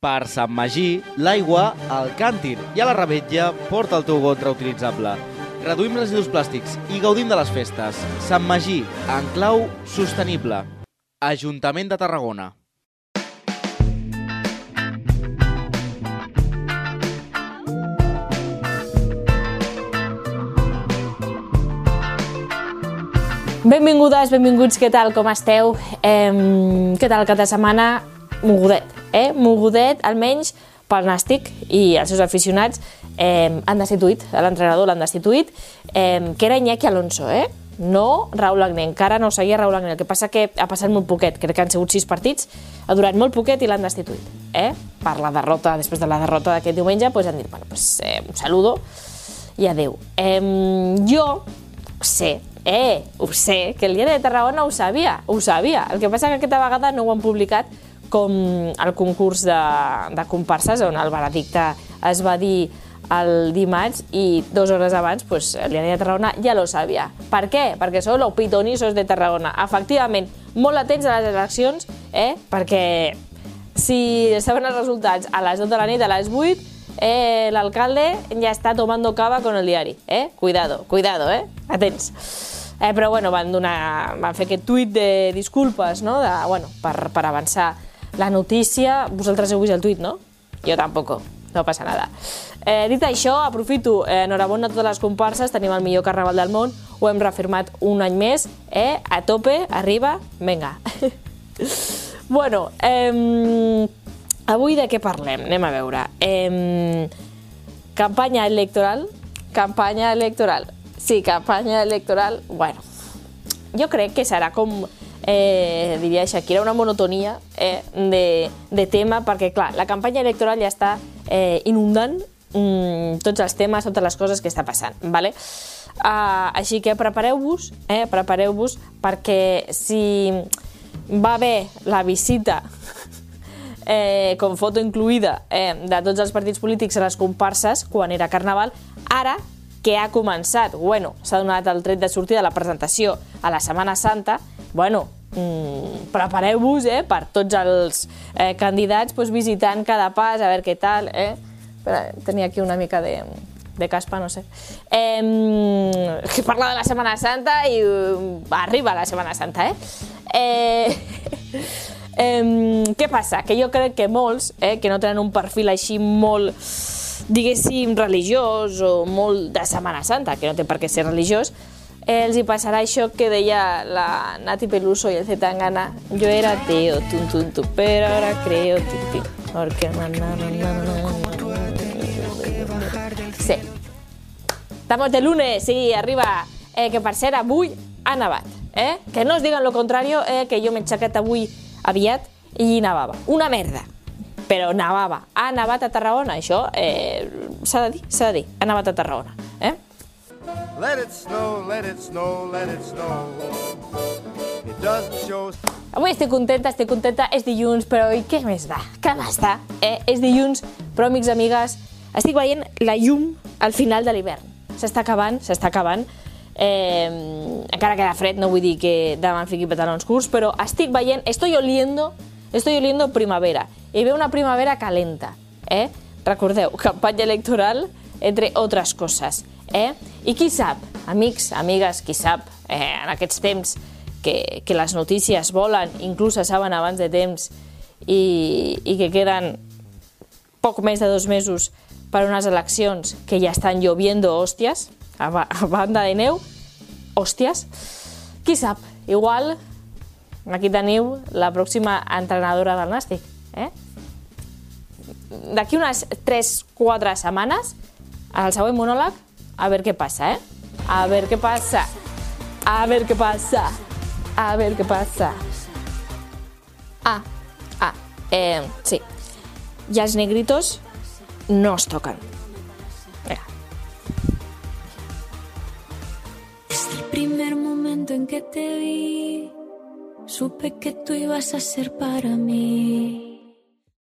Per Sant Magí, l'aigua al càntir i a la rebetlla porta el teu got reutilitzable. Reduïm residus plàstics i gaudim de les festes. Sant Magí, en clau sostenible. Ajuntament de Tarragona. Benvingudes, benvinguts, què tal, com esteu? Eh, què tal cada setmana? Mogudet, eh? Mogudet, almenys pel Nàstic i els seus aficionats eh, han destituït, l'entrenador l'han destituït, eh, que era Iñaki Alonso, eh? No Raúl Agné, encara no seguia Raúl Agné, el que passa que ha passat molt poquet, crec que han sigut sis partits, ha durat molt poquet i l'han destituït, eh? Per la derrota, després de la derrota d'aquest diumenge, doncs han dit, bueno, pues, eh, un saludo i adeu. Eh, jo sé, eh, ho sé, que el diari de Tarragona ho sabia, ho sabia. El que passa que aquesta vegada no ho han publicat com el concurs de, de comparses, on el veredicte es va dir el dimarts i dues hores abans pues, diari de Tarragona ja lo sabia. Per què? Perquè sou los pitonisos de Tarragona. Efectivament, molt atents a les eleccions, eh? perquè si saben els resultats a les 12 de la nit, a les 8, eh, l'alcalde ja està tomando cava con el diari. Eh? Cuidado, cuidado, eh? Atents. Eh, però bueno, van, donar, van fer aquest tuit de disculpes no? de, bueno, per, per avançar la notícia. Vosaltres heu vist el tuit, no? Jo tampoc, no passa nada. Eh, dit això, aprofito, eh, enhorabona a totes les comparses, tenim el millor carnaval del món, ho hem reafirmat un any més, eh, a tope, arriba, venga. bueno, eh, avui de què parlem? Anem a veure. Eh, campanya electoral, campanya electoral. Sí, campanya electoral, bueno, jo crec que serà com eh, diria Shakira, una monotonia eh, de, de tema, perquè, clar, la campanya electoral ja està eh, inundant mm, tots els temes, totes les coses que està passant, ¿vale? Uh, així que prepareu-vos, eh, prepareu-vos, perquè si va haver la visita eh, com foto incluïda eh, de tots els partits polítics a les comparses quan era Carnaval, ara que ha començat, bueno, s'ha donat el tret de sortida de la presentació a la Setmana Santa, bueno, mm, prepareu-vos eh, per tots els eh, candidats pues, visitant cada pas, a veure què tal. Eh? Espera, tenia aquí una mica de, de caspa, no sé. Eh, que parla de la Setmana Santa i uh, arriba la Setmana Santa, eh? eh eh, què passa? Que jo crec que molts, eh, que no tenen un perfil així molt diguéssim, religiós o molt de Setmana Santa, que no té per què ser religiós, els hi passarà això que deia la Nati Peluso i el Zetangana. Jo era ateo, tum, tum, tum, però ara creo, tum, tum, porque... Na, na, na, na, na. Sí. Estamos de lunes, sí, arriba. Eh, que per cert, avui ha nevat. Eh? Que no es diguen lo contrari, eh, que jo m'he aixecat avui aviat i nevava. Una merda però nevava. Ha nevat a Tarragona, això eh, s'ha de dir, s'ha de dir. Ha nevat a Tarragona. Eh? Avui estic contenta, estic contenta, és dilluns, però i què més da? Què més da? Eh? És dilluns, però amics, amigues, estic veient la llum al final de l'hivern. S'està acabant, s'està acabant. Eh, encara queda fred, no vull dir que demà em fiqui pantalons curts, però estic veient, estoy oliendo, estoy oliendo primavera. I ve una primavera calenta, eh? Recordeu, campanya electoral, entre altres coses, eh? I qui sap, amics, amigues, qui sap, eh, en aquests temps que, que les notícies volen, inclús se saben abans de temps, i, i que queden poc més de dos mesos per unes eleccions que ja estan lloviendo hòsties, a, a banda de neu, hòsties, qui sap, igual aquí teniu la pròxima entrenadora del Nàstic. Eh? D'aquí unes 3-4 setmanes, al següent monòleg, a veure què passa, eh? A veure què passa. A veure què passa. A veure què passa. Ah, ah, eh, sí. I els negritos no es toquen. Vinga. Desde el primer momento en que te vi, supe que tú ibas a ser para mí.